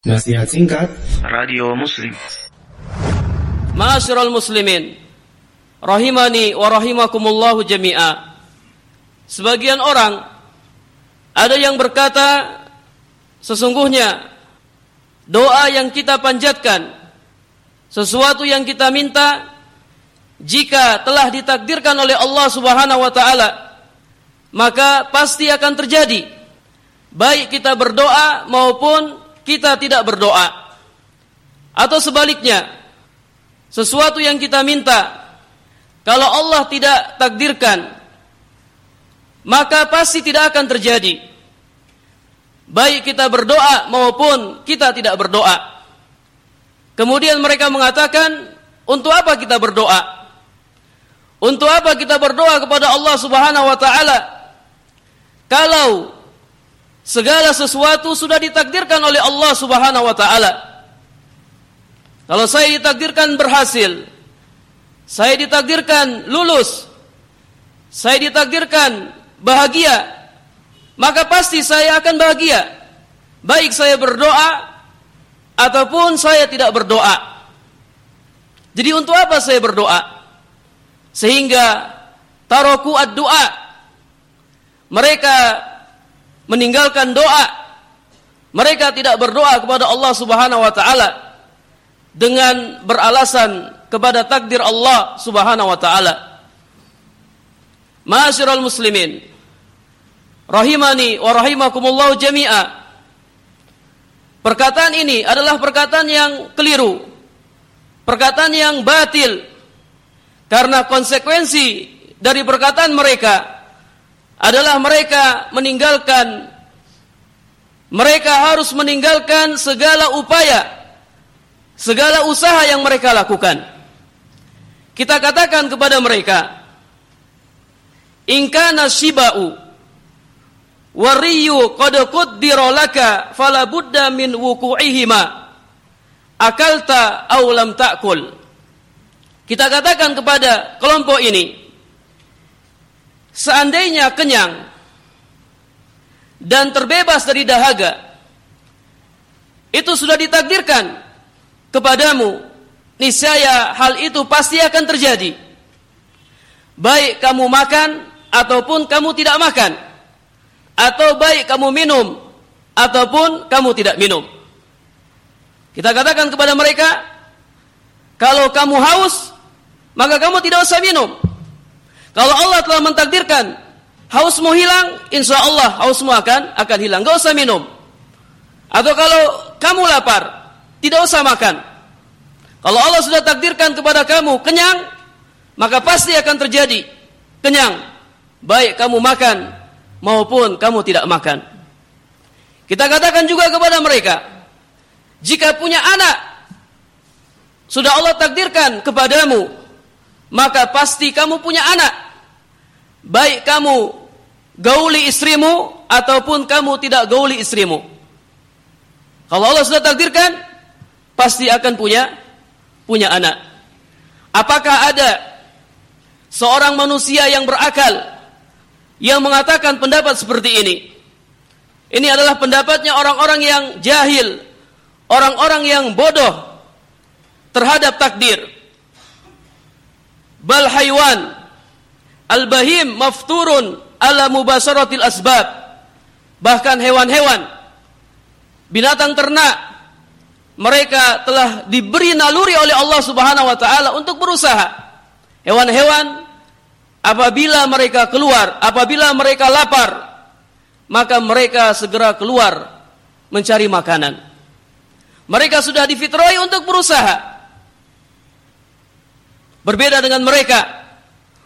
Nasihat singkat. Radio Muslim. Ma'asyiral muslimin Rahimani wa rahimakumullahu jami'a. Sebagian orang Ada yang berkata Sesungguhnya Doa yang kita panjatkan Sesuatu yang kita minta Jika telah ditakdirkan oleh Allah subhanahu wa ta'ala Maka pasti akan terjadi. Baik kita berdoa maupun kita tidak berdoa. Atau sebaliknya, sesuatu yang kita minta, kalau Allah tidak takdirkan, maka pasti tidak akan terjadi. Baik kita berdoa maupun kita tidak berdoa. Kemudian mereka mengatakan, untuk apa kita berdoa? Untuk apa kita berdoa kepada Allah Subhanahu wa taala? Kalau Segala sesuatu sudah ditakdirkan oleh Allah Subhanahu wa taala. Kalau saya ditakdirkan berhasil, saya ditakdirkan lulus, saya ditakdirkan bahagia, maka pasti saya akan bahagia. Baik saya berdoa ataupun saya tidak berdoa. Jadi untuk apa saya berdoa? Sehingga taroku ad-doa. Mereka meninggalkan doa. Mereka tidak berdoa kepada Allah Subhanahu wa taala dengan beralasan kepada takdir Allah Subhanahu wa taala. Ma'asyiral muslimin, rahimani wa rahimakumullah jami'a. Perkataan ini adalah perkataan yang keliru. Perkataan yang batil. Karena konsekuensi dari perkataan mereka adalah mereka meninggalkan mereka harus meninggalkan segala upaya segala usaha yang mereka lakukan. Kita katakan kepada mereka in kana shiba'u wariyu qad qaddira laka fala budda min wuqu'ihima akalta aw lam ta'kul. Kita katakan kepada kelompok ini Seandainya kenyang dan terbebas dari dahaga, itu sudah ditakdirkan kepadamu. Niscaya hal itu pasti akan terjadi. Baik kamu makan ataupun kamu tidak makan. Atau baik kamu minum ataupun kamu tidak minum. Kita katakan kepada mereka, kalau kamu haus, maka kamu tidak usah minum. Kalau Allah telah mentakdirkan hausmu hilang, insya Allah hausmu akan akan hilang. Gak usah minum. Atau kalau kamu lapar, tidak usah makan. Kalau Allah sudah takdirkan kepada kamu kenyang, maka pasti akan terjadi kenyang. Baik kamu makan maupun kamu tidak makan. Kita katakan juga kepada mereka, jika punya anak sudah Allah takdirkan kepadamu maka pasti kamu punya anak. Baik kamu gauli istrimu ataupun kamu tidak gauli istrimu. Kalau Allah sudah takdirkan, pasti akan punya punya anak. Apakah ada seorang manusia yang berakal yang mengatakan pendapat seperti ini? Ini adalah pendapatnya orang-orang yang jahil, orang-orang yang bodoh terhadap takdir bal haywan. Al bahim mafturun ala mubasaratil asbab. Bahkan hewan-hewan binatang ternak mereka telah diberi naluri oleh Allah Subhanahu wa taala untuk berusaha. Hewan-hewan apabila mereka keluar apabila mereka lapar maka mereka segera keluar mencari makanan. Mereka sudah difitrai untuk berusaha Berbeda dengan mereka.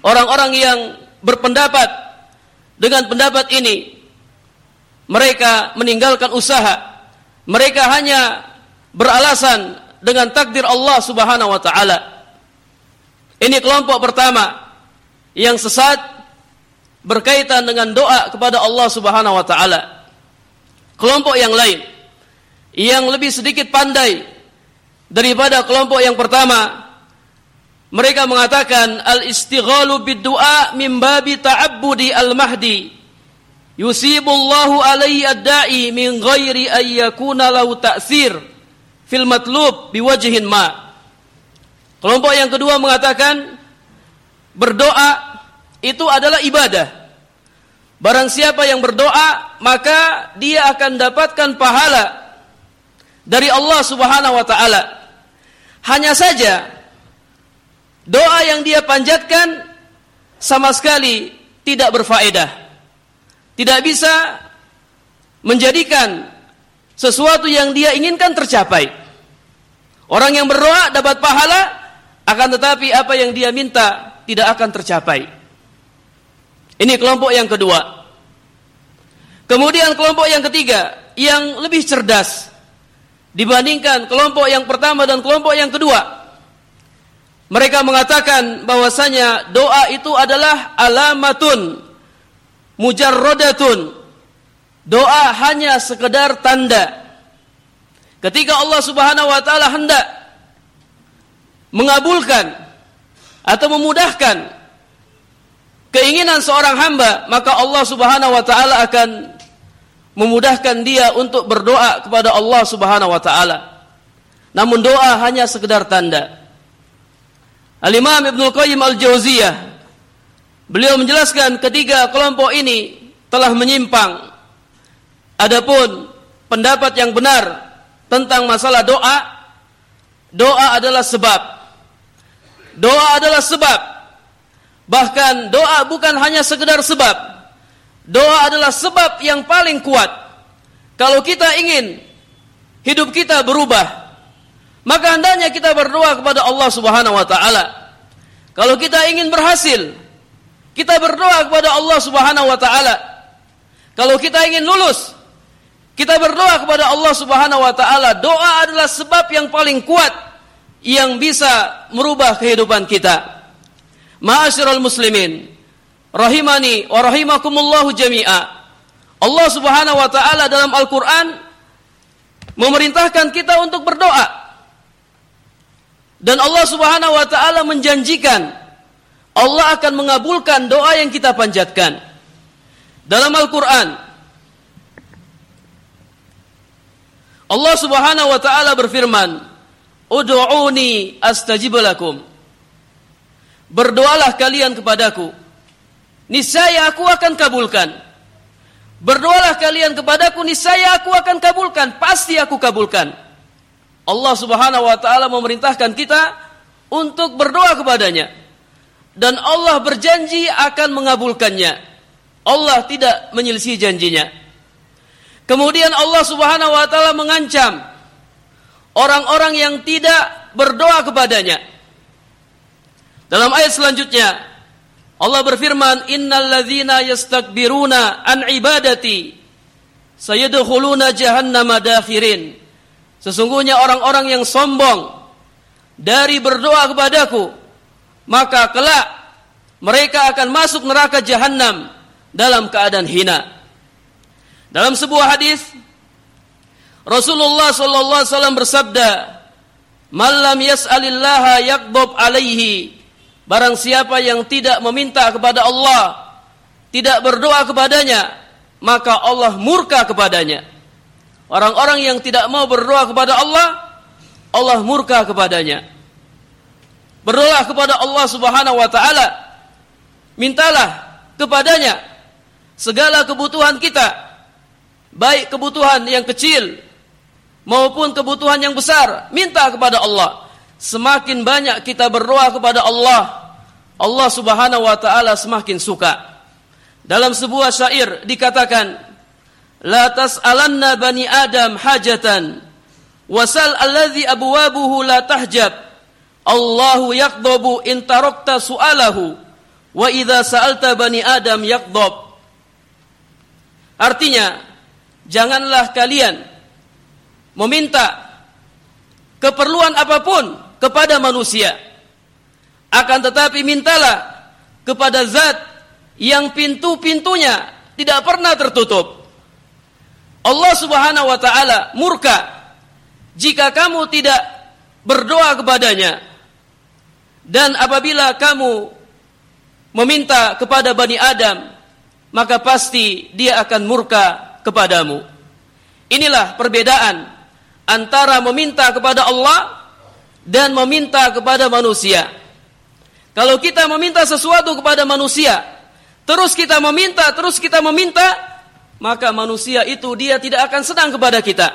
Orang-orang yang berpendapat dengan pendapat ini mereka meninggalkan usaha. Mereka hanya beralasan dengan takdir Allah Subhanahu wa taala. Ini kelompok pertama yang sesat berkaitan dengan doa kepada Allah Subhanahu wa taala. Kelompok yang lain yang lebih sedikit pandai daripada kelompok yang pertama mereka mengatakan al-istighalu bid-du'a min babi ta'abbudi al-mahdi yusibullahu alaihi ad-da'i min ghairi ay yakuna lahu ta'sir fil matlub biwajhin ma. Kelompok yang kedua mengatakan berdoa itu adalah ibadah. Barang siapa yang berdoa, maka dia akan dapatkan pahala dari Allah Subhanahu wa taala. Hanya saja doa yang dia panjatkan sama sekali tidak berfaedah tidak bisa menjadikan sesuatu yang dia inginkan tercapai. Orang yang berdoa dapat pahala, akan tetapi apa yang dia minta tidak akan tercapai. Ini kelompok yang kedua. Kemudian kelompok yang ketiga yang lebih cerdas dibandingkan kelompok yang pertama dan kelompok yang kedua. Mereka mengatakan bahwasanya doa itu adalah alamatun mujarradatun. Doa hanya sekedar tanda. Ketika Allah Subhanahu wa taala hendak mengabulkan atau memudahkan keinginan seorang hamba, maka Allah Subhanahu wa taala akan memudahkan dia untuk berdoa kepada Allah Subhanahu wa taala. Namun doa hanya sekedar tanda. Al-Imam Ibnu Qayyim Al-Jauziyah Beliau menjelaskan ketiga kelompok ini telah menyimpang. Adapun pendapat yang benar tentang masalah doa, doa adalah sebab. Doa adalah sebab. Bahkan doa bukan hanya sekedar sebab. Doa adalah sebab yang paling kuat. Kalau kita ingin hidup kita berubah, maka hendaknya kita berdoa kepada Allah Subhanahu wa taala. Kalau kita ingin berhasil, kita berdoa kepada Allah Subhanahu wa taala. Kalau kita ingin lulus, kita berdoa kepada Allah Subhanahu wa taala. Doa adalah sebab yang paling kuat yang bisa merubah kehidupan kita. Ma'asyiral muslimin, rahimani wa rahimakumullahu jami'a. Allah Subhanahu wa taala dalam Al-Qur'an memerintahkan kita untuk berdoa. Dan Allah Subhanahu wa taala menjanjikan Allah akan mengabulkan doa yang kita panjatkan. Dalam Al-Quran, Allah subhanahu wa ta'ala berfirman, Udu'uni astajib lakum. Berdoalah kalian kepadaku. Niscaya aku akan kabulkan. Berdoalah kalian kepadaku, niscaya aku akan kabulkan. Pasti aku kabulkan. Allah subhanahu wa ta'ala memerintahkan kita untuk berdoa kepadanya dan Allah berjanji akan mengabulkannya. Allah tidak menyelisih janjinya. Kemudian Allah Subhanahu wa taala mengancam orang-orang yang tidak berdoa kepadanya. Dalam ayat selanjutnya Allah berfirman, "Innal ladzina yastakbiruna an ibadati sayadkhuluna jahannama dakhirin." Sesungguhnya orang-orang yang sombong dari berdoa kepadaku maka kelak mereka akan masuk neraka jahanam dalam keadaan hina. Dalam sebuah hadis Rasulullah sallallahu alaihi wasallam bersabda, "Man yas'alillaha yaghdab alaihi." Barang siapa yang tidak meminta kepada Allah, tidak berdoa kepadanya, maka Allah murka kepadanya. Orang-orang yang tidak mau berdoa kepada Allah, Allah murka kepadanya. Berdoa kepada Allah Subhanahu wa taala. Mintalah kepadanya segala kebutuhan kita. Baik kebutuhan yang kecil maupun kebutuhan yang besar, minta kepada Allah. Semakin banyak kita berdoa kepada Allah, Allah Subhanahu wa taala semakin suka. Dalam sebuah syair dikatakan, "La tas'alanna bani Adam hajatan, wasal alladhi abwabuhu la tahjab." Allahu yaqdabu in tarakta su'alahu wa idza sa'alta bani Adam yaqdab. Artinya, janganlah kalian meminta keperluan apa pun kepada manusia. Akan tetapi mintalah kepada zat yang pintu-pintunya tidak pernah tertutup. Allah Subhanahu wa taala murka jika kamu tidak berdoa kepadanya dan apabila kamu meminta kepada Bani Adam, maka pasti dia akan murka kepadamu. Inilah perbedaan antara meminta kepada Allah dan meminta kepada manusia. Kalau kita meminta sesuatu kepada manusia, terus kita meminta, terus kita meminta, maka manusia itu dia tidak akan senang kepada kita.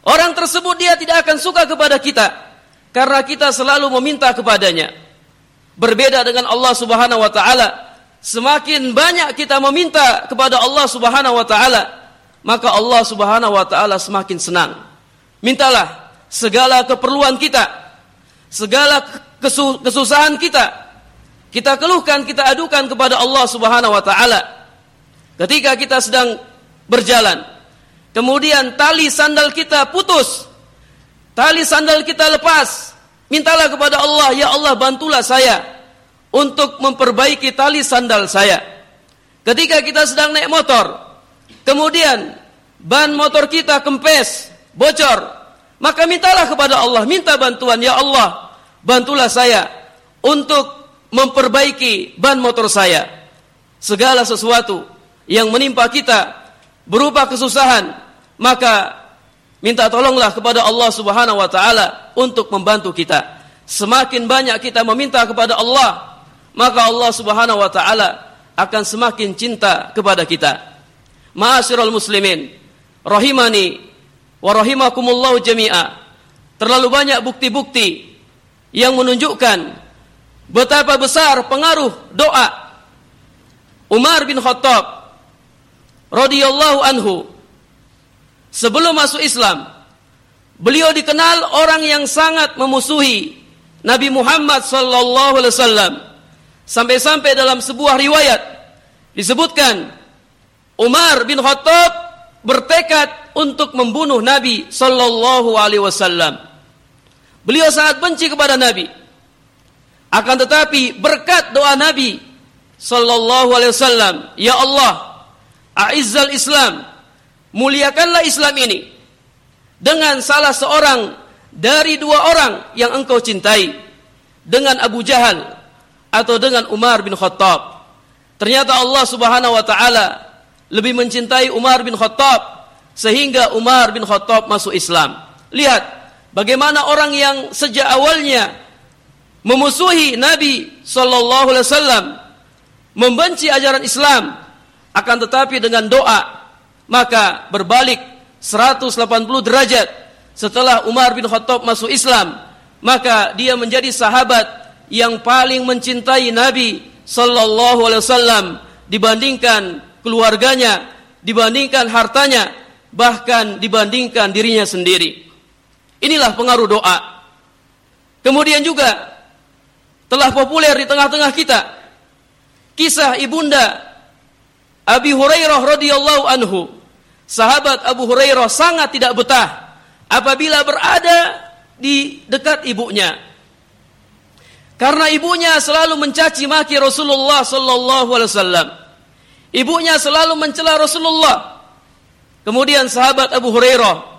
Orang tersebut dia tidak akan suka kepada kita karena kita selalu meminta kepadanya. Berbeda dengan Allah Subhanahu wa taala, semakin banyak kita meminta kepada Allah Subhanahu wa taala, maka Allah Subhanahu wa taala semakin senang. Mintalah segala keperluan kita, segala kesusahan kita, kita keluhkan, kita adukan kepada Allah Subhanahu wa taala. Ketika kita sedang berjalan, Kemudian tali sandal kita putus. Tali sandal kita lepas. Mintalah kepada Allah, ya Allah bantulah saya untuk memperbaiki tali sandal saya. Ketika kita sedang naik motor, kemudian ban motor kita kempes, bocor, maka mintalah kepada Allah, minta bantuan, ya Allah, bantulah saya untuk memperbaiki ban motor saya. Segala sesuatu yang menimpa kita berupa kesusahan, maka minta tolonglah kepada Allah Subhanahu wa taala untuk membantu kita. Semakin banyak kita meminta kepada Allah, maka Allah Subhanahu wa taala akan semakin cinta kepada kita. Ma'asyiral muslimin, rahimani wa rahimakumullah jami'a. Terlalu banyak bukti-bukti yang menunjukkan betapa besar pengaruh doa Umar bin Khattab radhiyallahu anhu. Sebelum masuk Islam beliau dikenal orang yang sangat memusuhi Nabi Muhammad sallallahu alaihi wasallam. Sampai-sampai dalam sebuah riwayat disebutkan Umar bin Khattab bertekad untuk membunuh Nabi sallallahu alaihi wasallam. Beliau sangat benci kepada Nabi. Akan tetapi berkat doa Nabi sallallahu alaihi wasallam ya Allah A'izzal Islam. Muliakanlah Islam ini. Dengan salah seorang dari dua orang yang engkau cintai. Dengan Abu Jahal. Atau dengan Umar bin Khattab. Ternyata Allah subhanahu wa ta'ala lebih mencintai Umar bin Khattab. Sehingga Umar bin Khattab masuk Islam. Lihat bagaimana orang yang sejak awalnya memusuhi Nabi sallallahu alaihi wasallam, membenci ajaran Islam, akan tetapi dengan doa maka berbalik 180 derajat. Setelah Umar bin Khattab masuk Islam maka dia menjadi sahabat yang paling mencintai Nabi sallallahu alaihi wasallam dibandingkan keluarganya dibandingkan hartanya bahkan dibandingkan dirinya sendiri. Inilah pengaruh doa. Kemudian juga telah populer di tengah-tengah kita kisah ibunda Abi Hurairah radhiyallahu anhu, sahabat Abu Hurairah sangat tidak betah apabila berada di dekat ibunya. Karena ibunya selalu mencaci maki Rasulullah sallallahu alaihi wasallam. Ibunya selalu mencela Rasulullah. Kemudian sahabat Abu Hurairah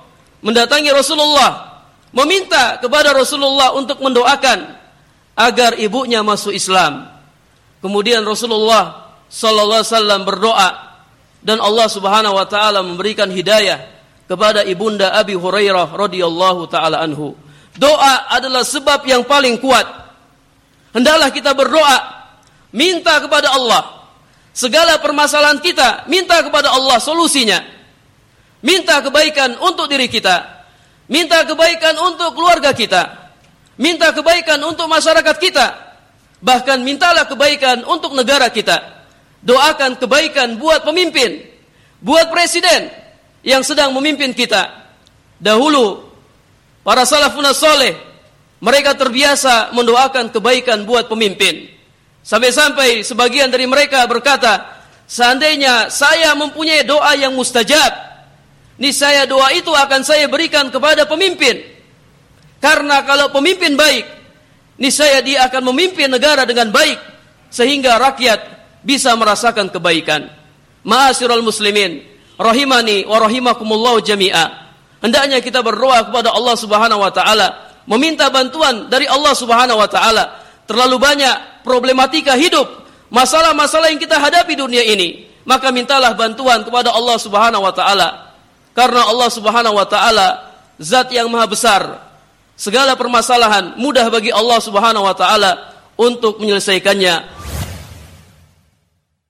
mendatangi Rasulullah, meminta kepada Rasulullah untuk mendoakan agar ibunya masuk Islam. Kemudian Rasulullah sallallahu alaihi wasallam berdoa dan Allah Subhanahu wa taala memberikan hidayah kepada ibunda Abi Hurairah radhiyallahu taala anhu. Doa adalah sebab yang paling kuat. Hendaklah kita berdoa, minta kepada Allah segala permasalahan kita, minta kepada Allah solusinya. Minta kebaikan untuk diri kita, minta kebaikan untuk keluarga kita, minta kebaikan untuk masyarakat kita, bahkan mintalah kebaikan untuk negara kita. Doakan kebaikan buat pemimpin, buat presiden yang sedang memimpin kita. Dahulu para salafun soleh mereka terbiasa mendoakan kebaikan buat pemimpin. Sampai-sampai sebagian dari mereka berkata, seandainya saya mempunyai doa yang mustajab, niscaya doa itu akan saya berikan kepada pemimpin. Karena kalau pemimpin baik, niscaya dia akan memimpin negara dengan baik sehingga rakyat bisa merasakan kebaikan. Ma'asyiral muslimin, rahimani wa rahimakumullah jami'a. Hendaknya kita berdoa kepada Allah Subhanahu wa taala, meminta bantuan dari Allah Subhanahu wa taala. Terlalu banyak problematika hidup masalah-masalah yang kita hadapi dunia ini, maka mintalah bantuan kepada Allah Subhanahu wa taala. Karena Allah Subhanahu wa taala zat yang maha besar. Segala permasalahan mudah bagi Allah Subhanahu wa taala untuk menyelesaikannya.